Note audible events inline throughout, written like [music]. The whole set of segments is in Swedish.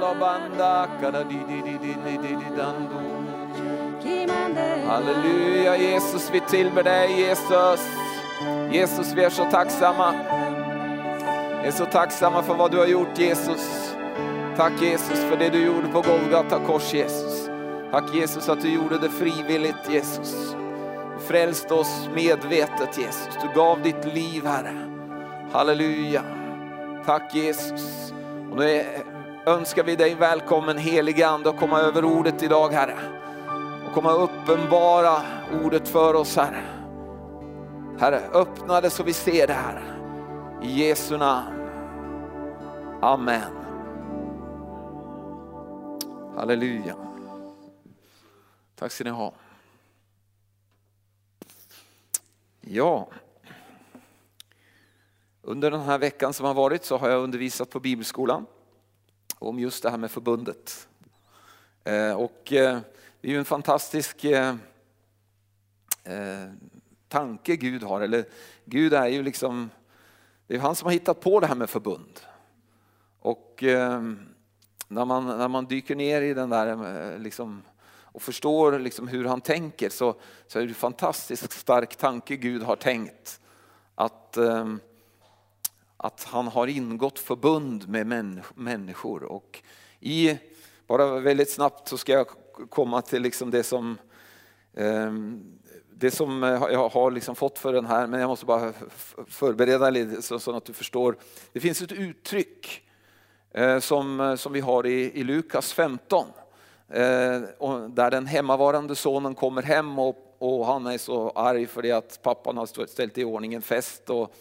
Lo banda kada di di di di di di di. Halleluja Jesus, vi tillber dig Jesus. Jesus, vi är så tacksamma. Vi är så tacksamma för vad du har gjort Jesus. Tack Jesus för det du gjorde på Golgata kors Jesus. Tack Jesus att du gjorde det frivilligt Jesus. Du frälste oss medvetet Jesus. Du gav ditt liv Herre. Halleluja. Tack Jesus. Och nu önskar vi dig välkommen helige Ande att komma över ordet idag Herre. Och komma uppenbara ordet för oss Herre. Herre, öppna det så vi ser det här. I Jesu namn. Amen. Halleluja. Tack ska ni ha. Ja, under den här veckan som har varit så har jag undervisat på Bibelskolan om just det här med förbundet. Eh, och eh, det är ju en fantastisk eh, tanke Gud har, eller Gud är ju liksom, det är han som har hittat på det här med förbund. Och när man, när man dyker ner i den där liksom, och förstår liksom hur han tänker så, så är det en fantastiskt stark tanke Gud har tänkt. Att, att han har ingått förbund med människor. Och i, bara väldigt snabbt så ska jag komma till liksom det som ehm, det som eh, jag har liksom fått för den här, men jag måste bara förbereda lite så, så att du förstår. Det finns ett uttryck eh, som, eh, som vi har i, i Lukas 15. Där den hemmavarande sonen kommer hem och, och han är så arg för det att pappan har ställt i ordning en fest. Och,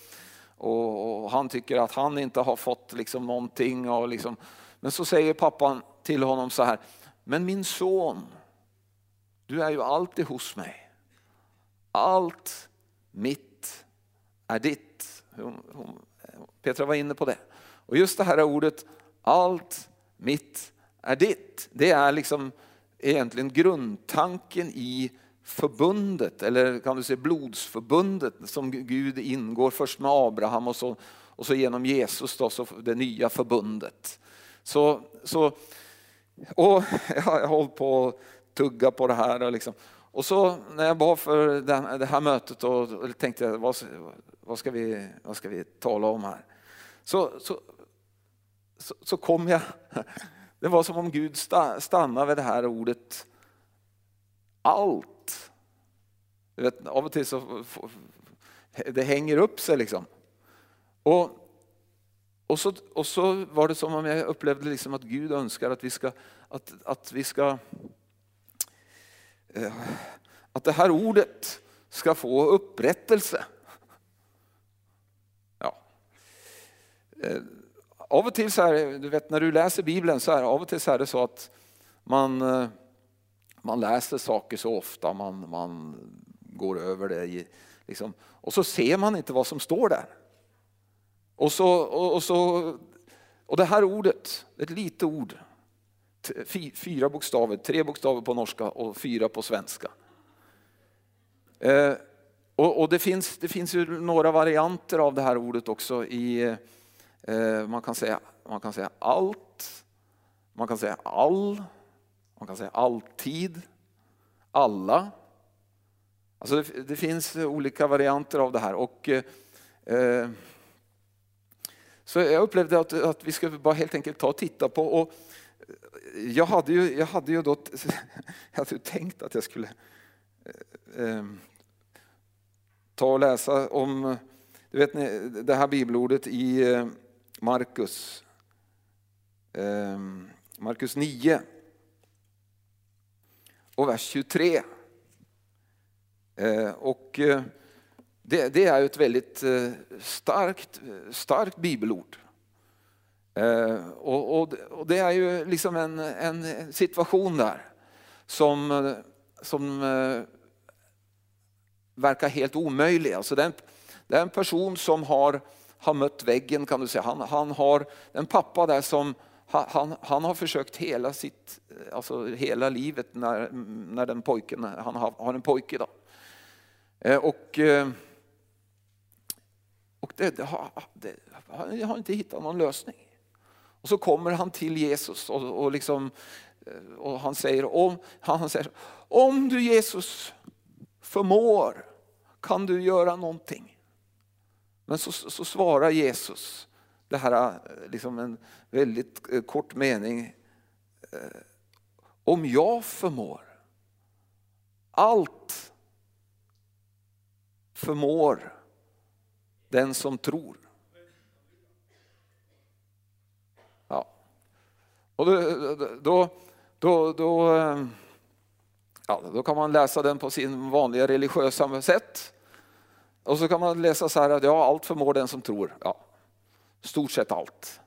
och, och han tycker att han inte har fått liksom någonting. Och liksom, men så säger pappan till honom så här, men min son, du är ju alltid hos mig. Allt mitt är ditt. Hon, hon, Petra var inne på det. Och just det här ordet, allt mitt är ditt. Det är liksom egentligen grundtanken i förbundet, eller kan du säga blodsförbundet som Gud ingår först med Abraham och så, och så genom Jesus, då, så det nya förbundet. Så, så, och [laughs] jag har hållit på att tugga på det här. Och, liksom. och så när jag var för det här mötet och, och tänkte jag, vad, vad, ska vi, vad ska vi tala om här? Så, så, så, så kom jag, [laughs] det var som om Gud stannade vid det här ordet allt vet, av och till så det hänger upp sig liksom. Och, och, så, och så var det som om jag upplevde liksom att Gud önskar att vi ska, att, att vi ska eh, att det här ordet ska få upprättelse. Ja. Eh, av och till så här, du vet när du läser Bibeln så här, av och till så är det så att man, eh, man läser saker så ofta, man, man går över det. Liksom. Och så ser man inte vad som står där. Och, så, och, och, så, och det här ordet, ett litet ord, fyra bokstäver, tre bokstäver på norska och fyra på svenska. Eh, och, och, det, finns, det finns ju några varianter av det här ordet också. i eh, man, kan säga, man kan säga allt, man kan säga all, man kan säga alltid, alla, Alltså det, det, finns olika varianter av det här. Och, eh, så jag upplevde att, att vi ska bara helt enkelt ta och titta på. Och eh, jag, hade ju, jag hade ju då [laughs] jag hade tänkt att jag skulle eh, ehm, ta och läsa om du vet, det här bibelordet i Markus. Eh, Markus ehm, 9 och vers 23. Eh, och eh, det, det, är ett väldigt eh, starkt, starkt bibelord. Och, och, och, det är ju liksom en, en situation där som, som verkar helt omöjlig. Alltså det, är en, det är en person som har, har mött väggen kan du säga. Han, han har en pappa där som han, han har försökt hela sitt, eh, alltså hela livet när, när den pojken, han har, har en pojke idag. Eh, och, eh, och det, det, har, det, han har inte hittat någon lösning. Och så kommer han till Jesus och, och, liksom, och han, säger, om, han säger om du Jesus förmår kan du göra någonting. Men så, så svarar Jesus, det här eh, liksom en väldigt eh, kort mening. Eh, om jag förmår, allt förmår den som tror. Ja. Och då, då, då, då, ja, då kan man läsa den på sin vanliga religiösa sätt. Och så kan man läsa så här att ja, allt förmår den som tror. Ja, stort sett allt.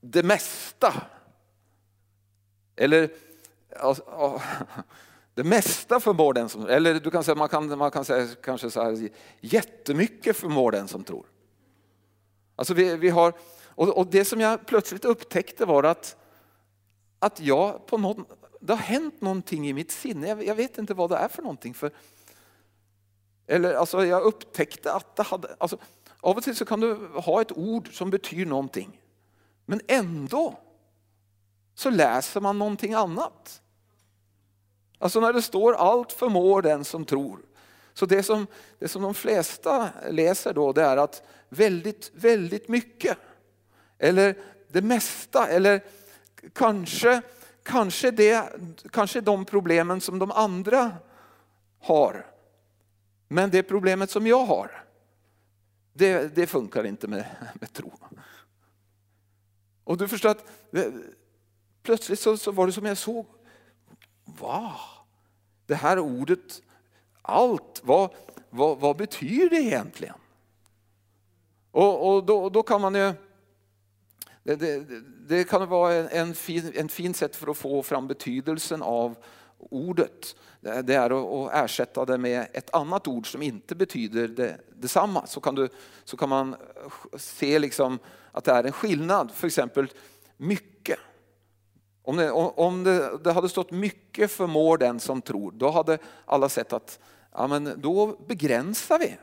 Det mesta. Eller alltså, det mesta förmår den som eller du kan säga, man kan, man kan säga kanske så här, jättemycket förmår den som tror. Alltså vi, vi har, och, och det som jag plötsligt upptäckte var att, att jag på någon, det har hänt någonting i mitt sinne, jag, jag vet inte vad det är för någonting. För, eller alltså jag upptäckte att det hade, alltså, av och till så kan du ha ett ord som betyder någonting. Men ändå så läser man någonting annat. Alltså när det står allt förmår den som tror. Så det som, det som de flesta läser då det är att väldigt, väldigt mycket. Eller det mesta eller kanske, kanske, det, kanske de problemen som de andra har. Men det problemet som jag har, det, det funkar inte med, med tro. Och du förstår att eh, plötsligt så, så var det som jag såg Wow, det här ordet, allt, vad, vad, vad betyder det egentligen? Och, och då, då, kan man ju det, det, det kan vara en, en, fin, en fin sätt för att få fram betydelsen av ordet. Det är att ersätta det med ett annat ord som inte betyder det, detsamma. Så kan, du, så kan man se liksom att det är en skillnad. För exempel mycket. Om, det, om det, det, hade stått mycket förmår den som tror, då hade alla sett att ja, men då begränsar vi.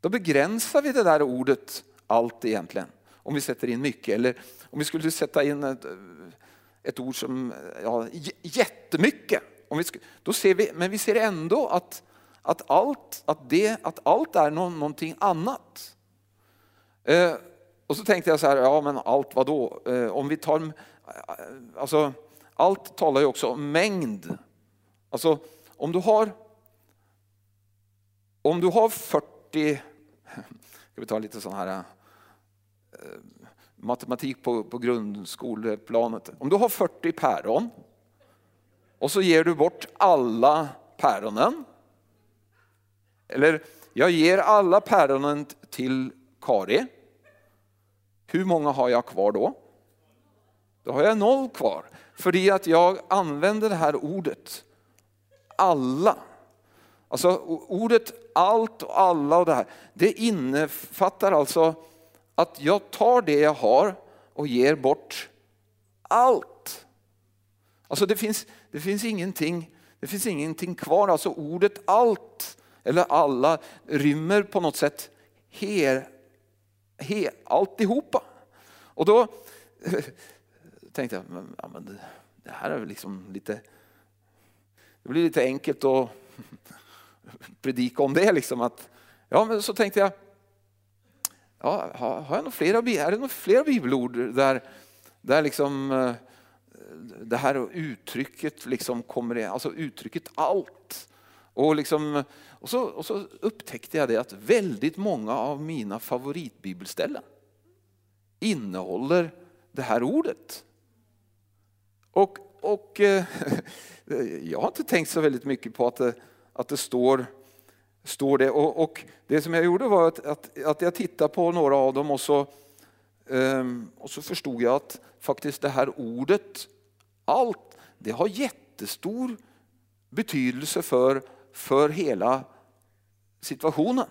Då begränsar vi det där ordet allt egentligen. Om vi sätter in mycket. Eller om vi skulle sätta in ett, ett ord som ja, jättemycket. Om vi, då ser vi, men vi ser ändå att, att, allt, att, det, att allt är någon, någonting annat. Eh, och så tänkte jag så här, ja men allt vad då? Eh, om vi tar eh, alltså, allt talar ju också om mängd. Alltså om du har om du har 40, ska vi ta lite sån här eh, matematik på, på grundskoleplanet. Om du har 40 päron och så ger du bort alla päronen. Eller jag ger alla päronen till Kari. Hur många har jag kvar då? Då har jag noll kvar. För att jag använder det här ordet alla. Alltså ordet allt och alla och det här. Det innefattar alltså att jag tar det jag har och ger bort allt. Alltså det finns, det finns, ingenting, det finns ingenting kvar. Alltså ordet allt eller alla rymmer på något sätt her, he, alltihopa. Och då [laughs] tänkte jag, men, ja, men det, det, här är liksom lite, det blir lite enkelt att [laughs] predika om det. Liksom, att, ja, men så tänkte jag, ja, har, jag några flera, är det några flera bibelord där, där liksom, eh, det här uttrycket liksom kommer, alltså uttrycket allt. Och, liksom, och, så, och så upptäckte jag det att väldigt många av mina favoritbibelställen innehåller det här ordet. Och, och eh, [laughs] jag har inte tänkt så väldigt mycket på att det, att det står, står det. Och, och det som jag gjorde var att, att, att jag tittade på några av dem och så, um, och så förstod jag att faktiskt det här ordet, allt, det har jättestor betydelse för, för hela situationen.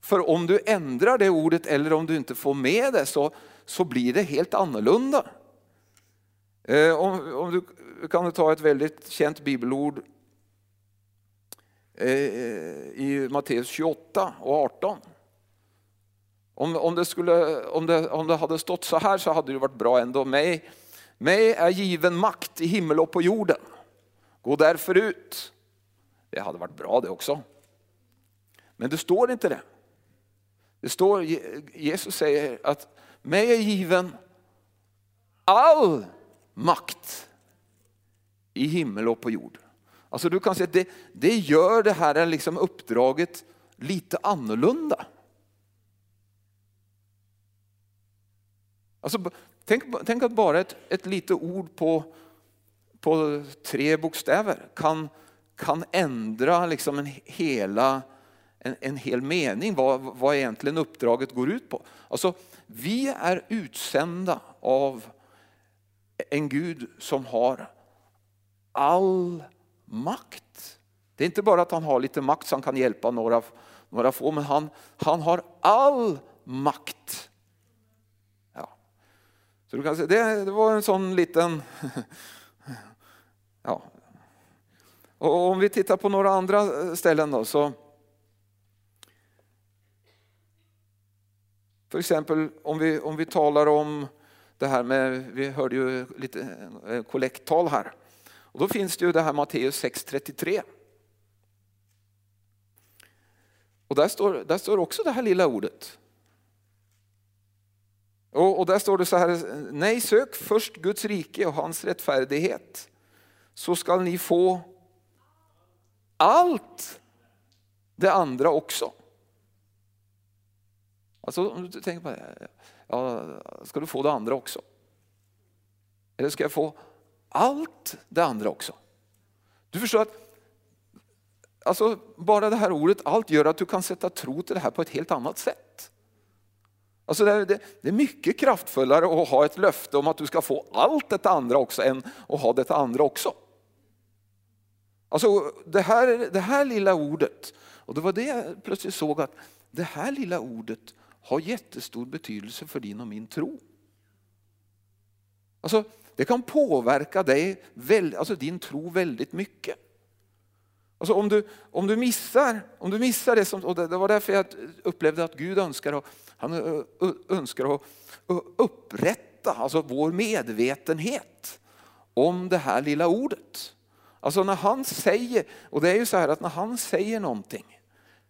För om du ändrar det ordet eller om du inte får med det så, så blir det helt annorlunda. Eh, om, om du kan ta ett väldigt känt bibelord Eh, i Matteus 28 och 18. Om, om, det skulle, om, det, om det hade stått så här så hade det varit bra ändå. Mig, mig är given makt i himmel och på jorden. Gå därför ut. Det hade varit bra det också. Men det står inte det. Det står, Jesus säger att mig är given all makt i himmel och på jord. Alltså du kan säga att det, det gör det här liksom uppdraget lite annorlunda. Alltså, tänk, tänk att bara ett, ett litet ord på, på tre bokstäver kan, kan ändra liksom en, hela, en, en hel mening, vad, vad egentligen uppdraget går ut på. Alltså, vi är utsända av en Gud som har all makt. Det är inte bara att han har lite makt så han kan hjälpa några, några få, men han, han har all makt. Ja. Så du kan säga, det, det var en sån liten... [laughs] ja. Och om vi tittar på några andra eh, ställen då så... För exempel om vi, om vi talar om det här med, vi hörde ju lite eh, kollekttal här. Och då finns det ju det här Matteus 6.33. Och där står, där står också det här lilla ordet. Och, och där står det så här, nej sök först Guds rike och hans rättfärdighet så skall ni få allt det andra också. Alltså om du tänker på det, ja, ska du få det andra också? Eller ska jag få allt det andra också. Du förstår att alltså, bara det här ordet allt gör att du kan sätta tro till det här på ett helt annat sätt. Alltså det, det, det är mycket kraftfullare att ha ett löfte om att du ska få allt detta andra också än att ha detta andra också. Alltså det här, det här lilla ordet, och det var det jag plötsligt såg att det här lilla ordet har jättestor betydelse för din och min tro. Alltså det kan påverka dig, alltså din tro väldigt mycket. Alltså om, du, om, du missar, om du missar det, som, och det, var därför jag upplevde att Gud önskar, att, han önskar att upprätta alltså vår medvetenhet om det här lilla ordet. Alltså när han säger, och det är ju så här att när han säger någonting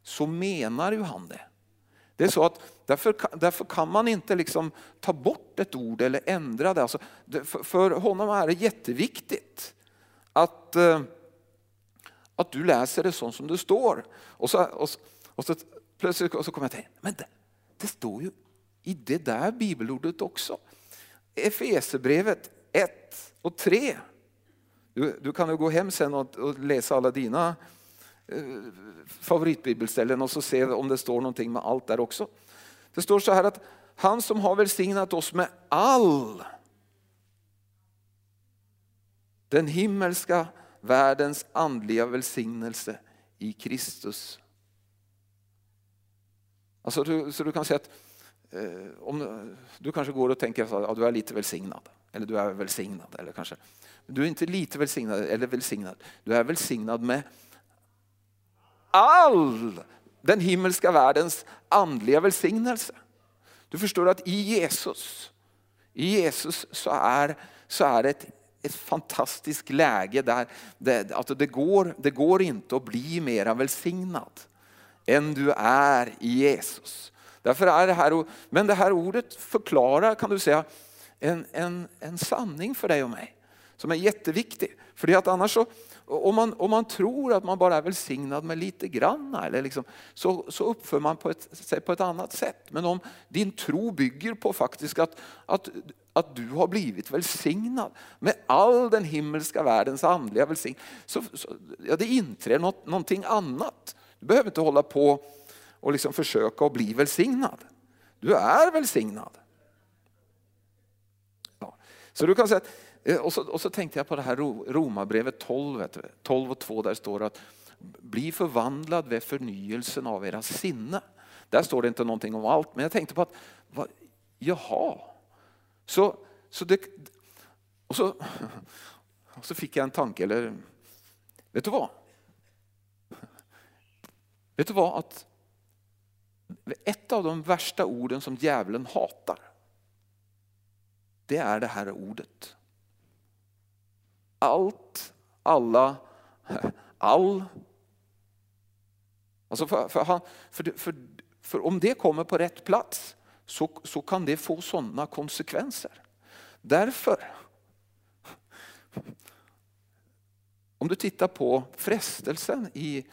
så menar ju han det. Det är så att därför, därför kan man inte liksom ta bort ett ord eller ändra det. Alltså, för, för honom är det jätteviktigt att, eh, att du läser det så som det står. Och så, och, och så plötsligt och så kommer jag till, men det, det står ju i det där bibelordet också. Efesebrevet 1 och 3. Du, du kan ju gå hem sen och, och läsa alla dina Eh, favoritbibelställen och så se om det står någonting med allt där också. Det står så här att han som har välsignat oss med all den himmelska världens andliga välsignelse i Kristus. Alltså du, så du kan säga att eh, om, du kanske går och tänker att ja, du är lite välsignad. Eller du är välsignad. Eller kanske. Du är inte lite välsignad eller välsignad. Du är välsignad med all den himmelska världens andliga välsignelse. Du förstår att i Jesus, i Jesus så är, så är det ett, ett fantastiskt läge där det, alltså det, går, det går inte att bli mer välsignad än du är i Jesus. Därför är det här, men det här ordet förklarar kan du säga en, en, en sanning för dig och mig som är jätteviktig. För det att annars så, om man, om man tror att man bara är välsignad med lite grann eller liksom, så, så uppför man på ett, sig på ett annat sätt. Men om din tro bygger på faktiskt att, att, att du har blivit välsignad med all den himmelska världens andliga välsignelse, så, så ja, det inträder något, någonting annat. Du behöver inte hålla på och liksom försöka att bli välsignad. Du är välsignad. Ja. Så du kan säga att Eh, och så, och så tänkte jag på det här Romarbrevet 12, 12 och 2 där står att bli förvandlad vid förnyelsen av era sinne. Där står det inte någonting om allt, men jag tänkte på att, vad, jaha, så, så det, och så, och så fick jag en tanke, eller vet du vad? Vet du vad? Att ett av de värsta orden som djävulen hatar, det är det här ordet. Allt, alla, all. Alltså för, för, han, för, för, för om det kommer på rätt plats så, så kan det få sådana konsekvenser. Därför, om du tittar på frestelsen i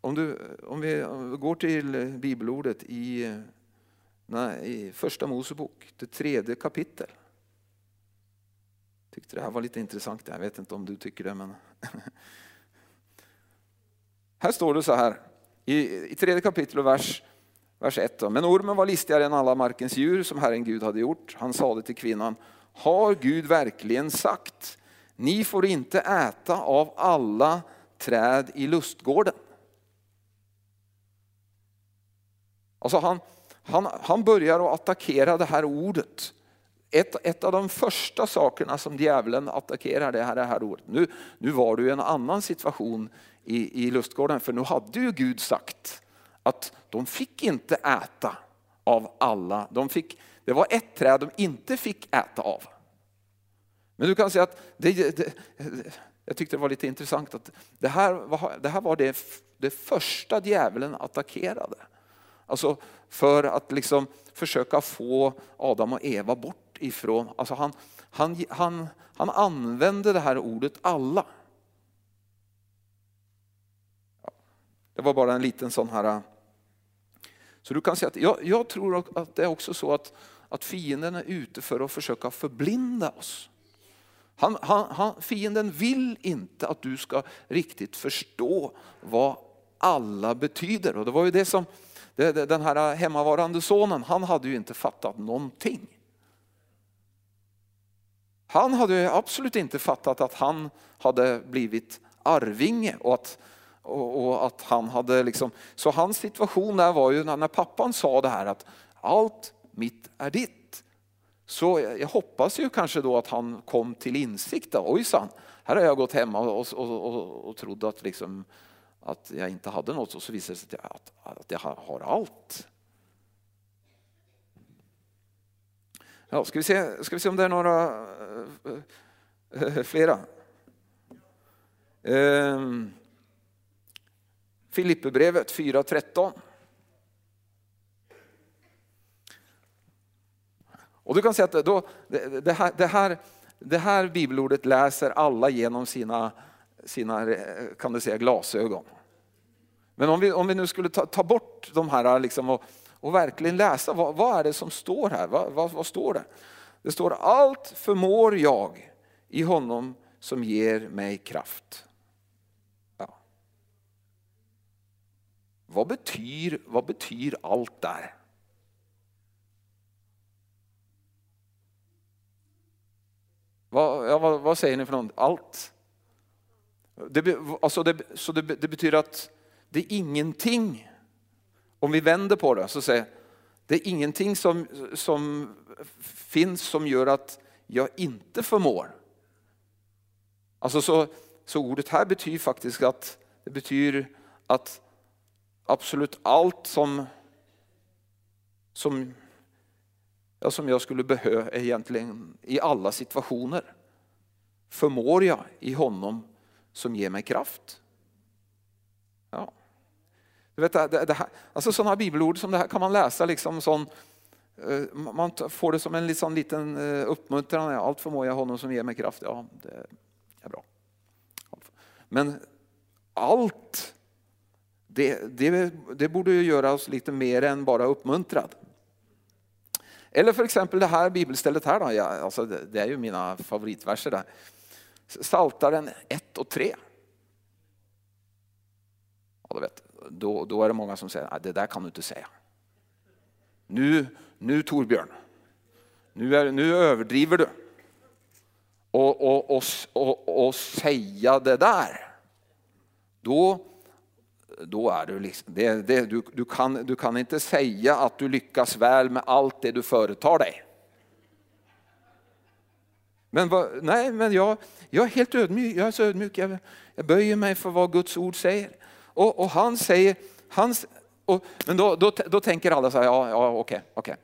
om, du, om, vi, går till bibelordet i, nej, i första Mosebok, det tredje kapitlet. Tyckte det här var lite intressant, jag vet inte om du tycker det men. [laughs] här står det så här i, i tredje kapitel och vers, vers 1. Men ormen var listigare än alla markens djur som Herren Gud hade gjort. Han sade till kvinnan, har Gud verkligen sagt, ni får inte äta av alla träd i lustgården? Alltså han, han, han börjar att attackera det här ordet. Ett, ett av de första sakerna som djävulen attackerar det här, det här ordet. Nu, nu var du i en annan situation i, i lustgården för nu hade ju Gud sagt att de fick inte äta av alla. De fick, det var ett träd de inte fick äta av. Men du kan säga att det, det, jag tyckte det var lite intressant att det här var det, här var det, det första djävulen attackerade. Alltså för att liksom försöka få Adam och Eva bort ifrån, alltså han, han, han, han använde det här ordet alla. Det var bara en liten sån här... Äh, så du kan säga att jag, jag tror att det är också så att, att fienden är ute för att försöka förblinda oss. Han, han, han, fienden vill inte att du ska riktigt förstå vad alla betyder. Och det var ju det som den här äh, hemmavarande sonen, han hade ju inte fattat någonting. Han hade absolut inte fattat att han hade blivit arvinge och att, och, och att han hade liksom, så hans situation där var ju när pappan sa det här att allt mitt är ditt. Så jag hoppas ju kanske då att han kom till insikt. Ojsan, här har jag gått hemma och, och, och, och trodde att liksom, att jag inte hade något och så visade det sig att jag, att jag har allt. Ja, ska, vi se, ska vi se om det är några äh, flera? Ehm, Filipperbrevet 4.13. Och du kan säga att då, det, det, här, det, här, det här bibelordet läser alla genom sina, sina eh, kan du säga, glasögon. Men om vi, om vi nu skulle ta, ta bort de här liksom och, och verkligen läsa, vad, vad, är det som står här? Vad, vad, vad står det? Det står allt förmår jag i honom som ger mig kraft. Ja. Vad, betyder vad betyder allt där? Vad, ja, vad, vad, säger ni för något? Allt? Det, alltså det, så det, det betyder att det är ingenting, om vi vänder på det, så säger det är ingenting som, som finns som gör att jag inte förmår. Alltså så, så ordet här betyder faktiskt att det betyder att absolut allt som, som, ja, som jag skulle behöva egentligen i alla situationer förmår jag i honom som ger mig kraft. Ja. Du vet, det, det här, alltså sådana bibelord som det här kan man läsa liksom sån, eh, man får det som en liksom liten eh, uppmuntran. Allt förmår jag honom som ger mig kraft. Ja, det är bra. Men allt, det, det, det borde ju göra oss lite mer än bara uppmuntrad. Eller för exempel det här bibelstället här. Då. Ja, alltså det, det är ju mina favoritverser där. Saltaren 1 och 3. Ja, du vet, då, då är det många som säger att det där kan du inte säga. Nu, nu Torbjörn, nu, är, nu överdriver du. Och, och, och, och, och säga det där, då, då är du liksom, det, det, du, du, kan, du kan inte säga att du lyckas väl med allt det du företar dig. Men vad, nej, men jag, jag är helt ödmjuk, jag är så ödmjuk, jag, jag böjer mig för vad Guds ord säger. Och, och han säger, hans, och, men då, då, då tänker alla så här, ja, ja okej, okej.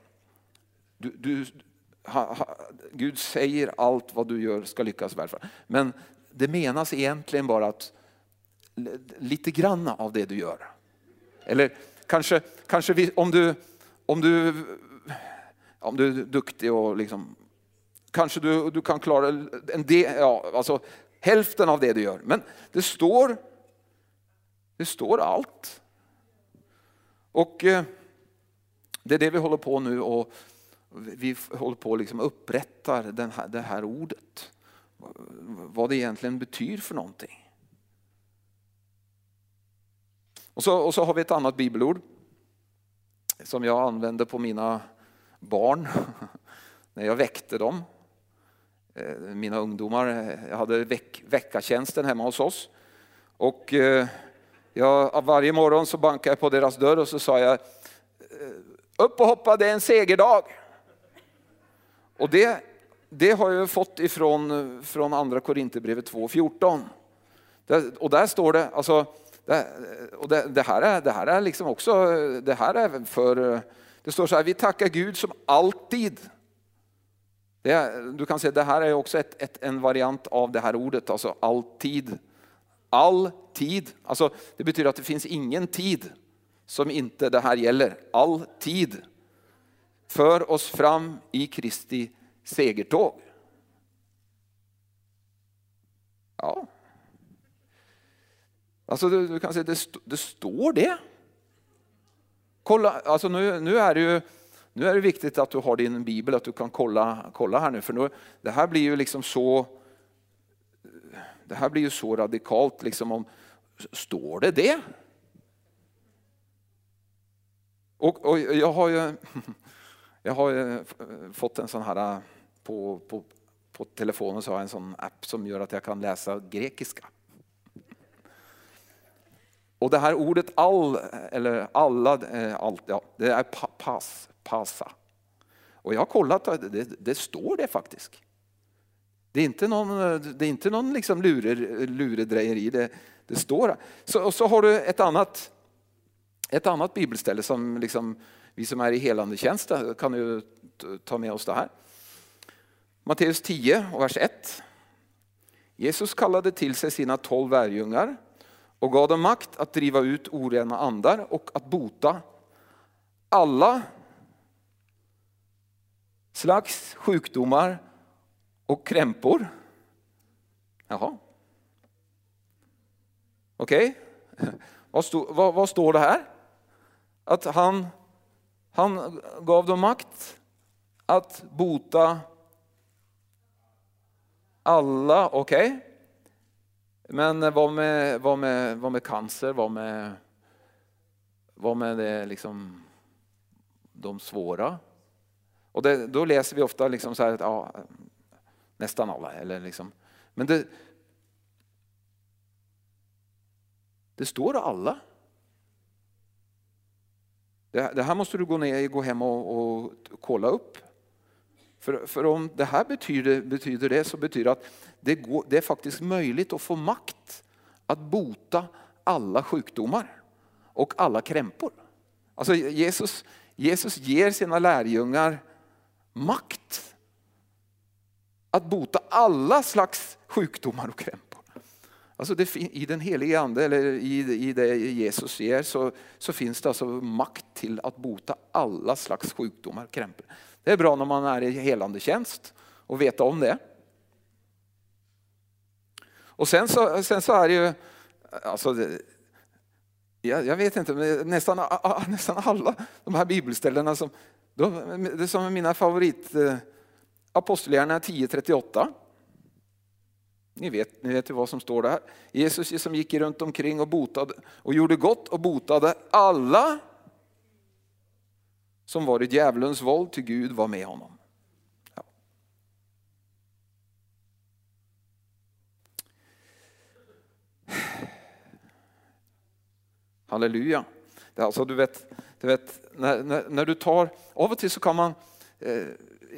Du, du, ha, ha, Gud säger allt vad du gör ska lyckas. väl. Men det menas egentligen bara att lite grann av det du gör. Eller kanske, kanske vi, om, du, om, du, om du är duktig och liksom, kanske du, du kan klara en del, ja, alltså, hälften av det du gör. Men det står, det står allt. Och eh, det är det vi håller på nu och vi håller på att liksom upprättar den här, det här ordet. Vad det egentligen betyder för någonting. Och så, och så har vi ett annat bibelord som jag använde på mina barn [laughs] när jag väckte dem. Eh, mina ungdomar, eh, jag hade veck, veckatjänsten hemma hos oss. Och jag, varje morgon så bankade jag på deras dörr och så sa jag eh, upp och hoppa, det är en segerdag. Och det, det har jag fått ifrån från andra Korinthierbrevet 2.14. Och där står det, alltså, det, och det, det, här är, det här är liksom också, det här är för, det står så här, vi tackar Gud som alltid. Det, du kan säga det här är också ett, ett, en variant av det här ordet, alltså alltid. All tid, alltså det betyder att det finns ingen tid som inte det här gäller. All tid för oss fram i Kristi segertåg. Ja. Alltså du, du kan säga det, det står det. Kolla, alltså nu, nu, är det ju, nu är det viktigt att du har din bibel, att du kan kolla, kolla här nu. För nu, det här blir ju liksom så det här blir ju så radikalt. Liksom om, står det det? Och, och jag har ju [laughs] Jag har eh, fått en sån här eh, på, på, på telefonen så har jag en sån app som gör att jag kan läsa grekiska. Och det här ordet all, eller alla, eh, allt, ja, det är pass, passa. Och jag har kollat, det, det står det faktiskt. Det är inte någon, det är inte någon liksom lurer, luredrejeri, det, det står. Så, och så har du ett annat, ett annat bibelställe som liksom vi som är i helande tjänst eh, kan ju ta med oss det här. Matteus 10 och vers 1. Jesus kallade till sig sina tolv lärjungar och gav dem makt att driva ut orena andar och att bota alla slags sjukdomar och krämpor. Jaha. Okej, okay. vad, vad, vad står det här? Att han han gav dem makt att bota alla, okej. Okay. Men vad med, vad, med, vad med cancer, vad med, vad med det, liksom, de svåra? Och det, då läser vi ofta liksom så här att ja, nästan alla. Eller liksom. Men det, det står alla. Det, det här måste du gå, ner, gå hem och, och kolla upp. För, för, om det här betyder, betyder det så betyder det att det, går, det är faktiskt möjligt att få makt att bota alla sjukdomar och alla krämpor. Alltså Jesus, Jesus ger sina lärjungar makt att bota alla slags sjukdomar och krämpor. Alltså det, I den helige ande, eller i, i det Jesus ger, så, så finns det alltså makt till att bota alla slags sjukdomar, och krämpor. Det är bra när man är i helande tjänst och veta om det. Och sen så, sen så är det ju, alltså det, jag, jag, vet inte, nästan, nästan alla de här bibelställena som, de, det som är mina favorit, eh, Apostlagärningarna 10.38. Ni vet, ni vet ju vad som står där. Jesus som gick runt omkring och botade och gjorde gott och botade alla som var i djävulens våld, till Gud var med honom. Ja. Halleluja. Det är alltså, du vet, du vet när, när, när, du tar, av och till så kan man eh,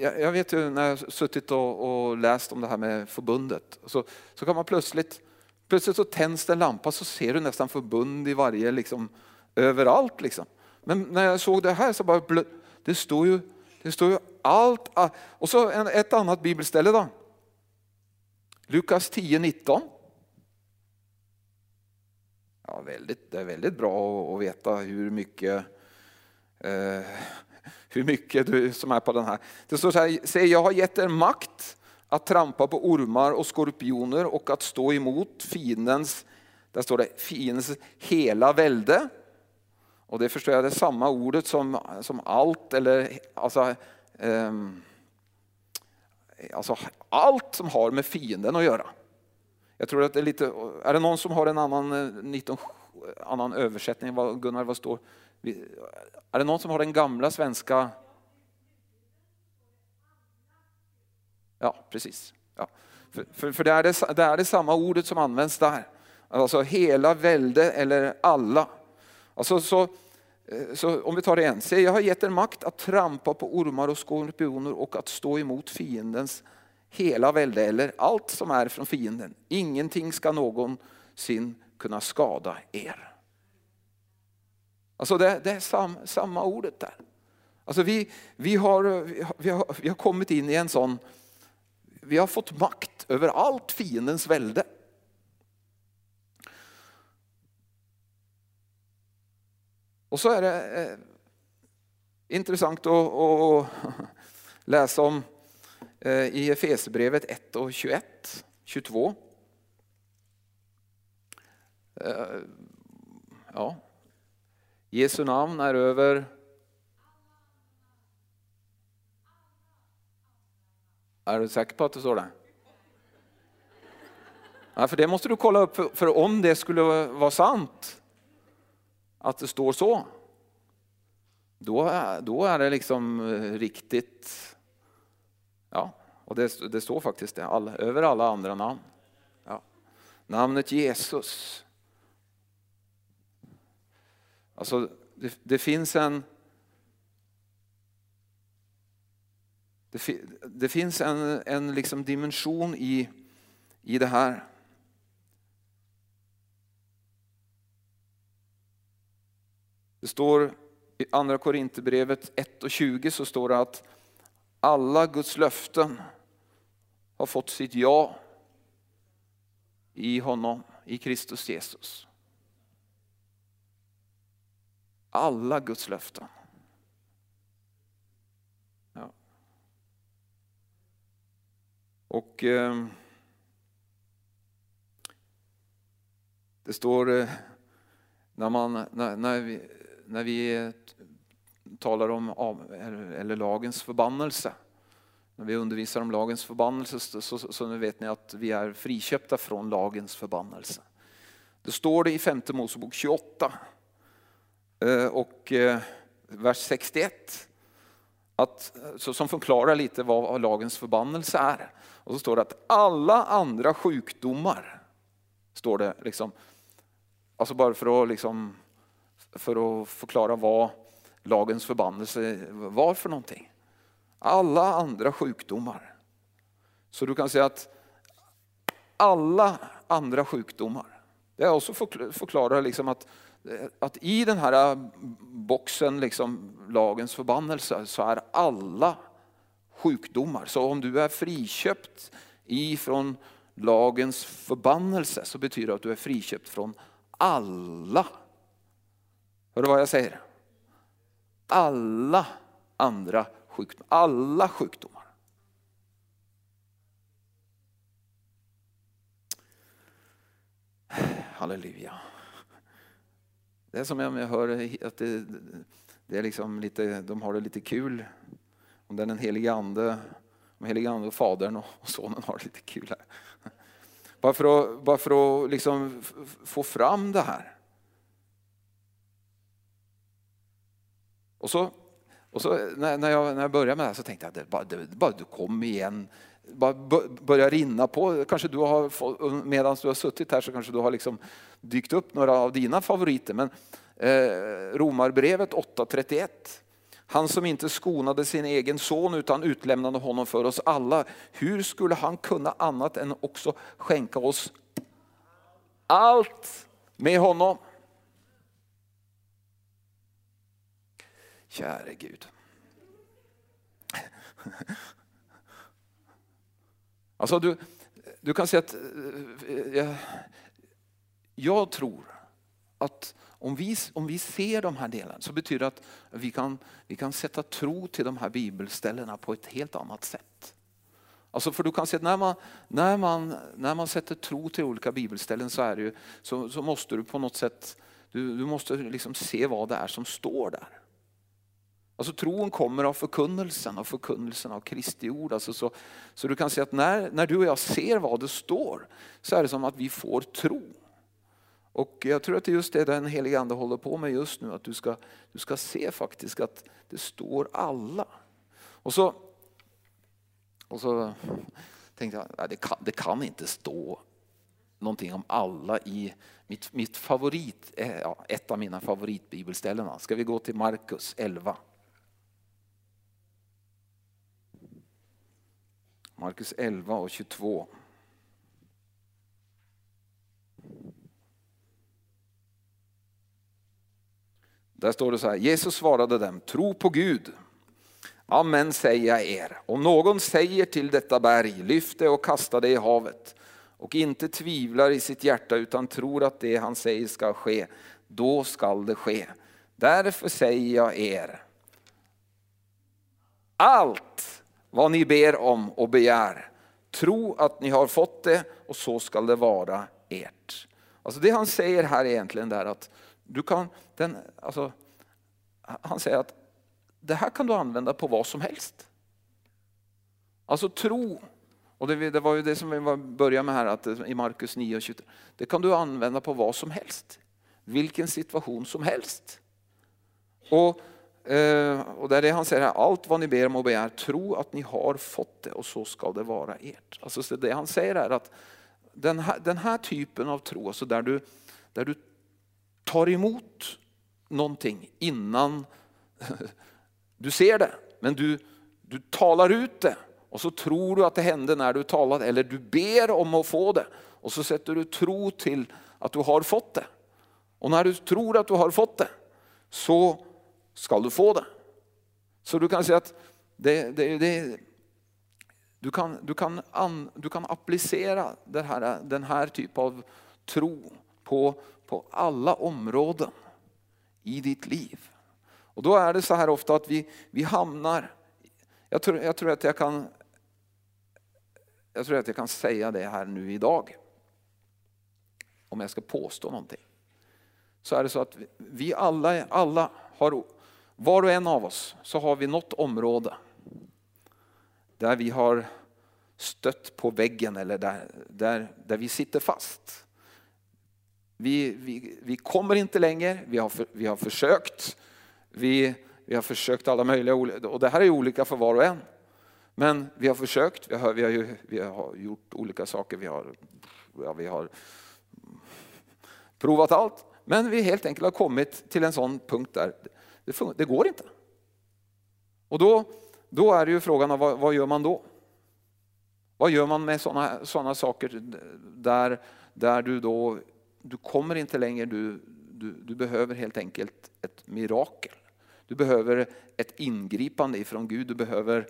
jag, vet ju när jag suttit och, och, läst om det här med förbundet, så, så kan man plötsligt, plötsligt så tänds det en lampa så ser du nästan förbund i varje liksom, överallt. Liksom. Men när jag såg det här så bara, det står ju, det står ju allt. Och så ett annat bibelställe då. Lukas 10, 19. Ja, väldigt, det är väldigt bra att veta hur mycket, eh, hur mycket du som är på den här. Det står så här, se jag har gett er makt att trampa på ormar och skorpioner och att stå emot fiendens, där står det fiendens hela välde. Och det förstår jag, det är samma ordet som, som allt eller alltså, um, alltså allt som har med fienden att göra. Jag tror att det är lite, är det någon som har en annan, eh, 19, annan översättning? Gunnar, vad står? Är det någon som har den gamla svenska? Ja, precis. Ja. För, för, för det, är det, det är det samma ordet som används där. Alltså hela välde eller alla. Alltså, så, eh, så om vi tar det igen. Se, jag har gett er makt att trampa på ormar och skorpioner och att stå emot fiendens hela välde eller allt som är från fienden. Ingenting ska någonsin kunna skada er. Alltså det, det är sam, samma ordet där. Alltså vi, vi, har, vi, har, vi har kommit in i en sån, vi har fått makt över allt fiendens välde. Och så är det eh, intressant att, att [laughs] läsa om Eh, i Efesbrevet 1 och 21, 22. Eh, ja. Jesu namn är över Är du säker på att det står det? Ja, för det måste du kolla upp, för, för om det skulle vara sant att det står så, då, då är det liksom eh, riktigt Ja, och det, det står faktiskt det, all, över alla andra namn. Ja. Namnet Jesus. Alltså, det, det finns en Det, det, finns en, en liksom dimension i, i det här. Det står i Andra Korinthierbrevet 1 och 20 så står det att alla Guds löften har fått sitt ja i honom, i Kristus Jesus. Alla Guds löften. Ja. Och eh, det står eh, när, man, när, när, vi, när vi talar om eller lagens förbannelse. När vi undervisar om lagens förbannelse så, så, så nu vet ni att vi är friköpta från lagens förbannelse. Det står det i femte Mosebok 28 Eh, och eh, vers 61 att, så, som förklarar lite vad lagens förbannelse är. Och så står det att alla andra sjukdomar, står det liksom, alltså bara för att, liksom, för att förklara vad lagens förbannelse var för någonting. Alla andra sjukdomar. Så du kan säga att alla andra sjukdomar. Det är också förklarar liksom att, eh, att i den här eh, boxen, liksom, lagens förbannelse, så är alla sjukdomar. Så om du är friköpt ifrån lagens förbannelse så betyder det att du är friköpt från alla. Hör du vad jag säger? alla andra sjukdomar. Alla sjukdomar. Halleluja. Det är som om jag hör att det, det är liksom lite, de har det lite kul. Om den helige ande, om helige ande och fadern och [laughs] sonen har det lite kul här. Bara för att, bara för att liksom få fram det här. Och så, och så när, när, jag, när jag började med det här så tänkte jag att det bara, det, bara du kom igen, bara börjar rinna på. Kanske du har, medan du har suttit här så kanske du har liksom dykt upp några av dina favoriter. Men eh, Romarbrevet 8.31 han som inte skonade sin egen son utan utlämnade honom för oss alla. Hur skulle han kunna annat än också skänka oss allt med honom? Käre Gud. Alltså du, du kan säga att jag, jag tror att om vi, om vi ser de här delarna så betyder det att vi kan, vi kan sätta tro till de här bibelställena på ett helt annat sätt. Alltså för du kan se att när man, när man, när man sätter tro till olika bibelställen så, är det ju, så, så måste du på något sätt du, du måste liksom se vad det är som står där. Alltså tron kommer av förkunnelsen, av förkunnelsen av Kristi ord. Alltså så, så du kan se att när, när du och jag ser vad det står så är det som att vi får tro. Och jag tror att det är just det den helige Ande håller på med just nu, att du ska, du ska se faktiskt att det står alla. Och så, och så tänkte jag, nej, det, kan, det kan inte stå någonting om alla i mitt, mitt favorit, eh, ja, ett av mina favoritbibelställen. Ska vi gå till Markus 11? Markus 11 och 22. Där står det så här, Jesus svarade dem, tro på Gud. Amen säger jag er, om någon säger till detta berg, lyft det och kasta det i havet och inte tvivlar i sitt hjärta utan tror att det han säger ska ske, då skall det ske. Därför säger jag er, allt vad ni ber om och begär, tro att ni har fått det och så skall det vara ert. Alltså det han säger här egentligen är att du kan, den, alltså, han säger att det här kan du använda på vad som helst. Alltså tro, och det, det var ju det som vi började med här att i Markus 9 och 23. Det kan du använda på vad som helst. Vilken situation som helst. Och, Eh, och det är det han säger här, allt vad ni ber om och begär, tro att ni har fått det och så ska det vara ert. Alltså det han säger är att den här, den här typen av tro, alltså där du, där du tar emot någonting innan [laughs] du ser det. Men du, du talar ut det och så tror du att det hände när du talade eller du ber om att få det och så sätter du tro till att du har fått det. Och när du tror att du har fått det så ska du få det. Så du kan säga att det, det, det, du, kan, du, kan an, du kan applicera den här, den här typen av tro på, på alla områden i ditt liv. Och då är det så här ofta att vi, vi hamnar, jag tror, jag tror att jag kan jag tror att jag kan säga det här nu idag. Om jag ska påstå någonting. Så är det så att vi alla, alla har, var och en av oss, så har vi något område där vi har stött på väggen eller där, där, där vi sitter fast. Vi, vi, vi kommer inte längre, vi har, för, vi har försökt. Vi, vi har försökt alla möjliga, och det här är olika för var och en. Men vi har försökt, vi har, vi har, vi har gjort olika saker, vi har, ja, vi har provat allt. Men vi helt enkelt har kommit till en sån punkt där det, det går inte. Och då, då är det ju frågan, vad, vad gör man då? Vad gör man med sådana såna saker där, där du då, du kommer inte längre, du, du, du behöver helt enkelt ett mirakel. Du behöver ett ingripande ifrån Gud, du behöver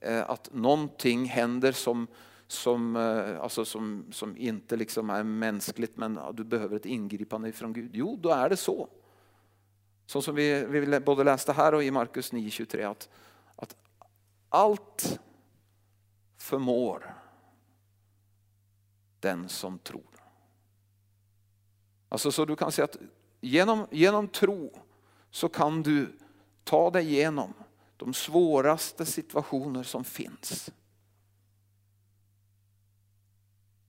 Eh, att någonting händer som, som, eh, alltså som, som inte liksom är mänskligt men du behöver ett ingripande ifrån Gud. Jo, då är det så. Så som vi, vi både läste här och i Markus 9.23 att, att allt förmår den som tror. Alltså så du kan säga att genom, genom tro så kan du ta dig igenom de svåraste situationer som finns.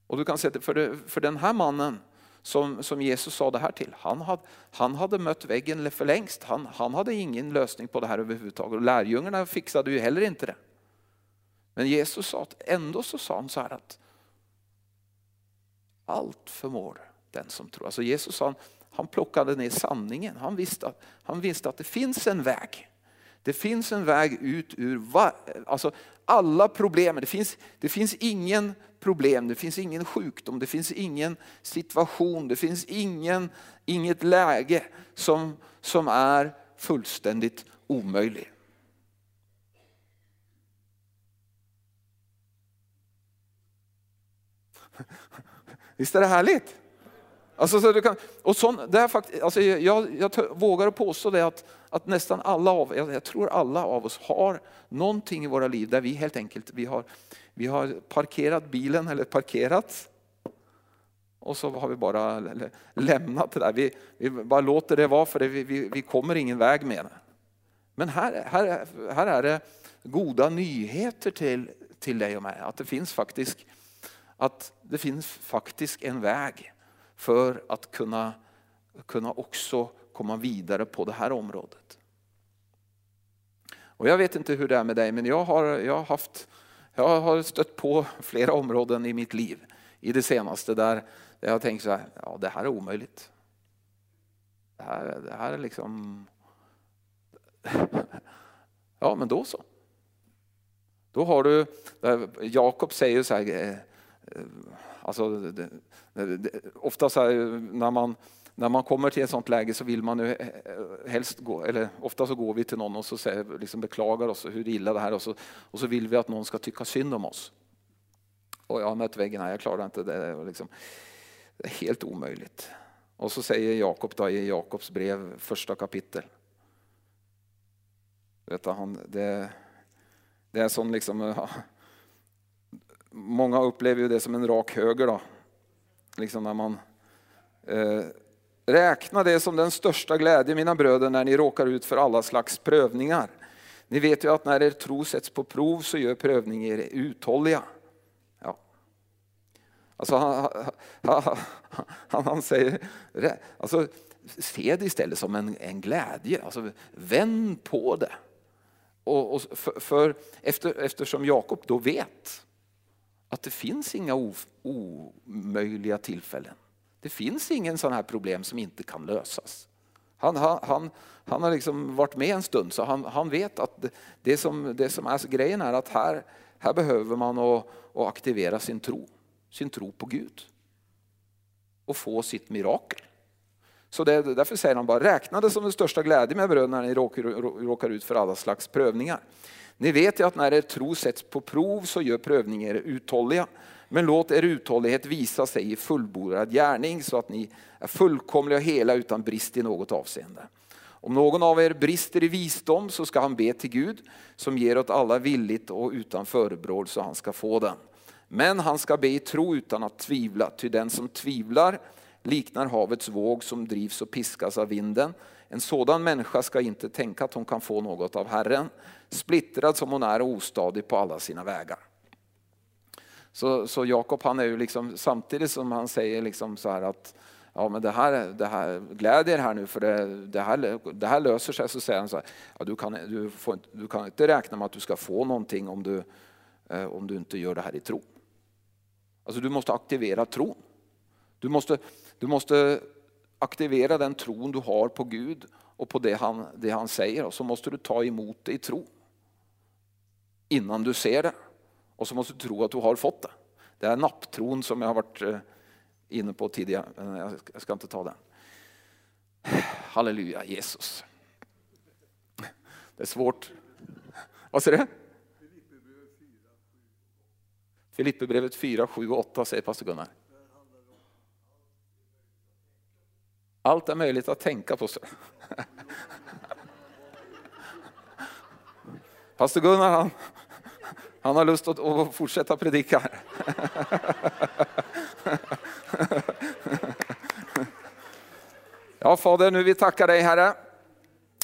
Och du kan säga att för, det, för den här mannen som, som Jesus sa det här till, han hade, han hade mött väggen för längst. Han, han hade ingen lösning på det här överhuvudtaget och lärjungarna fixade ju heller inte det. Men Jesus sa att ändå så sa han så här att allt förmår den som tror. Alltså Jesus sa, han plockade ner sanningen. Han visste, att, han visste att det finns en väg. Det finns en väg ut ur va, alltså alla problem. Det finns, det finns ingen problem, det finns ingen sjukdom, det finns ingen situation, det finns ingen, inget läge som, som är fullständigt omöjlig. [laughs] Visst är det härligt? Alltså, så du kan, och sån, det fakt, alltså, jag, jag vågar påstå det att, att nästan alla av jag, jag tror alla av oss har någonting i våra liv där vi helt enkelt vi har, vi har parkerat bilen eller parkerat och så har vi bara lämnat det där. Vi, vi bara låter det vara för det, vi, vi, vi kommer ingen väg med det. Men här, här, här är det goda nyheter till, till dig och mig. Att det finns faktiskt att det finns faktiskt en väg för att kunna, kunna också komma vidare på det här området. Och jag vet inte hur det är med dig, men jag har, jag har, haft, jag har stött på flera områden i mitt liv i det senaste där jag har tänkt så här, ja det här är omöjligt. Det här, det här är liksom... [laughs] Ja men då så. Då har du, Jakob säger så här, eh, eh, alltså, det, det, ofta så här, när, man, när man kommer till ett sånt läge så vill man ju eh, eh, helst gå, eller ofta så går vi till någon och så säger, liksom beklagar oss hur illa det här är och så, och så vill vi att någon ska tycka synd om oss. Och jag har mött väggen här, jag klarar inte det. Liksom, det är helt omöjligt. Och så säger Jakob då i Jakobs brev, första kapitel. Vet han, det, det är som liksom, [laughs] Många upplever ju det som en rak höger då. Liksom när man eh, Räkna det som den största glädje mina bröder när ni råkar ut för alla slags prövningar. Ni vet ju att när er tro sätts på prov så gör prövning er uthålliga. Ja. Alltså han, han, han, han säger, alltså, se det istället som en, en glädje. Alltså, vänd på det. Och, och för, för efter, eftersom Jakob då vet att det finns inga omöjliga tillfällen. Det finns ingen sån här problem som inte kan lösas. Han, han, han har liksom varit med en stund så han, han vet att det, som, det som är grejen är att här, här behöver man att, att aktivera sin tro. Sin tro på Gud. Och få sitt mirakel. Så det, därför säger han bara, räkna det som den största glädje med bröderna när ni råkar, råkar ut för alla slags prövningar. Ni vet ju att när er tro sätts på prov så gör prövningen er uthålliga. Men låt er uthållighet visa sig i fullbordad gärning så att ni är fullkomliga och hela utan brist i något avseende. Om någon av er brister i visdom så ska han be till Gud som ger åt alla villigt och utan förebråd så han ska få den. Men han ska be i tro utan att tvivla, ty den som tvivlar liknar havets våg som drivs och piskas av vinden. En sådan människa ska inte tänka att hon kan få något av Herren, splittrad som hon är och ostadig på alla sina vägar. Så, så Jakob han är ju liksom, samtidigt som han säger liksom så här att ja, men det här, det här, gläd er här nu för det, det, här, det här löser sig. Så säger han så här, ja, du, kan, du, får, du kan inte räkna med att du ska få någonting om du, eh, om du inte gör det här i tro. Alltså du måste aktivera tron. Du måste, du måste aktivera den tron du har på Gud och på det han, det han säger och så måste du ta emot det i tro. Innan du ser det. Och så måste du tro att du har fått det. Det är napptron som jag har varit eh, inne på tidigare, men jag ska inte ta den. Halleluja Jesus. Det är svårt. Vad säger du? Filipperbrevet 4, 7 och 8 säger pastor Gunnar. Allt är möjligt att tänka på. [laughs] Pastor Gunnar han, han har lust att, att fortsätta predika. Här. [laughs] Ja Fader, nu vi tackar dig Herre.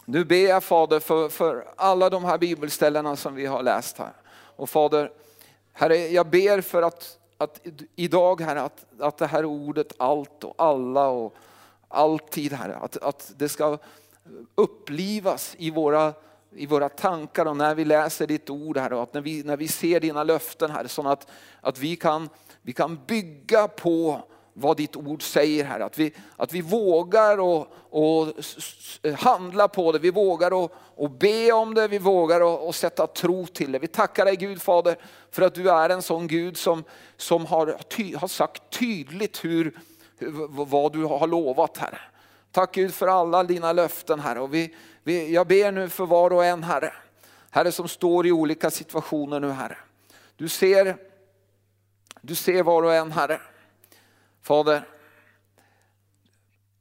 Nu ber jag Fader för, för alla de här bibelställena som vi har läst här. Och Fader, Herre jag ber för att, att idag Herre, att, att det här ordet allt och alla och alltid Herre. Att, att det ska upplivas i våra, i våra tankar och när vi läser ditt ord Herre. Och att när vi, när vi ser dina löften Herre. Så att, att vi, kan, vi kan bygga på vad ditt ord säger här. Att vi, att vi vågar och, och handla på det, vi vågar och, och be om det, vi vågar och, och sätta tro till det. Vi tackar dig Gud Fader för att du är en sån Gud som, som har, ty, har sagt tydligt hur, vad du har lovat Herre. Tack Gud för alla dina löften Herre. Och vi, vi, jag ber nu för var och en Herre. Herre som står i olika situationer nu Herre. Du ser, du ser var och en Herre. Fader,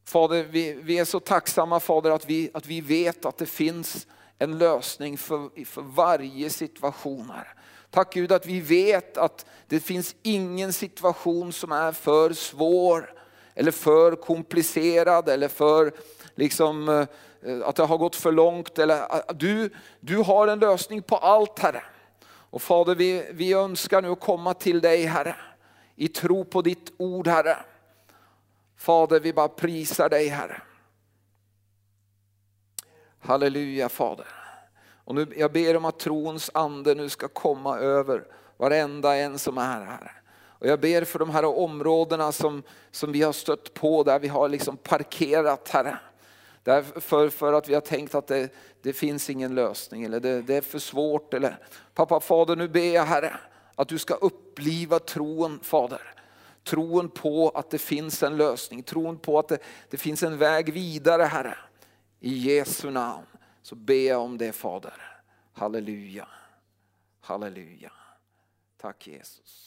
Fader vi, vi är så tacksamma Fader att vi, att vi vet att det finns en lösning för, för varje situation. Herre. Tack Gud att vi vet att det finns ingen situation som är för svår eller för komplicerad eller för liksom, eh, att det har gått för långt. Eller, ah, du, du har en lösning på allt Herre. Och Fader vi, vi önskar nu komma till dig Herre i tro på ditt ord Herre. Fader vi bara prisar dig Herre. Halleluja Fader. Och nu, jag ber om att trons ande nu ska komma över varenda en som är här. Och jag ber för de här områdena som, som vi har stött på där vi har liksom parkerat Herre. Därför för att vi har tänkt att det, det finns ingen lösning eller det, det, är för svårt. Eller, pappa Fader nu ber jag Herre att du ska uppliva tron Fader. Tron på att det finns en lösning, tron på att det, det finns en väg vidare Herre. I Jesu namn så ber jag om det Fader. Halleluja, halleluja. Tack Jesus.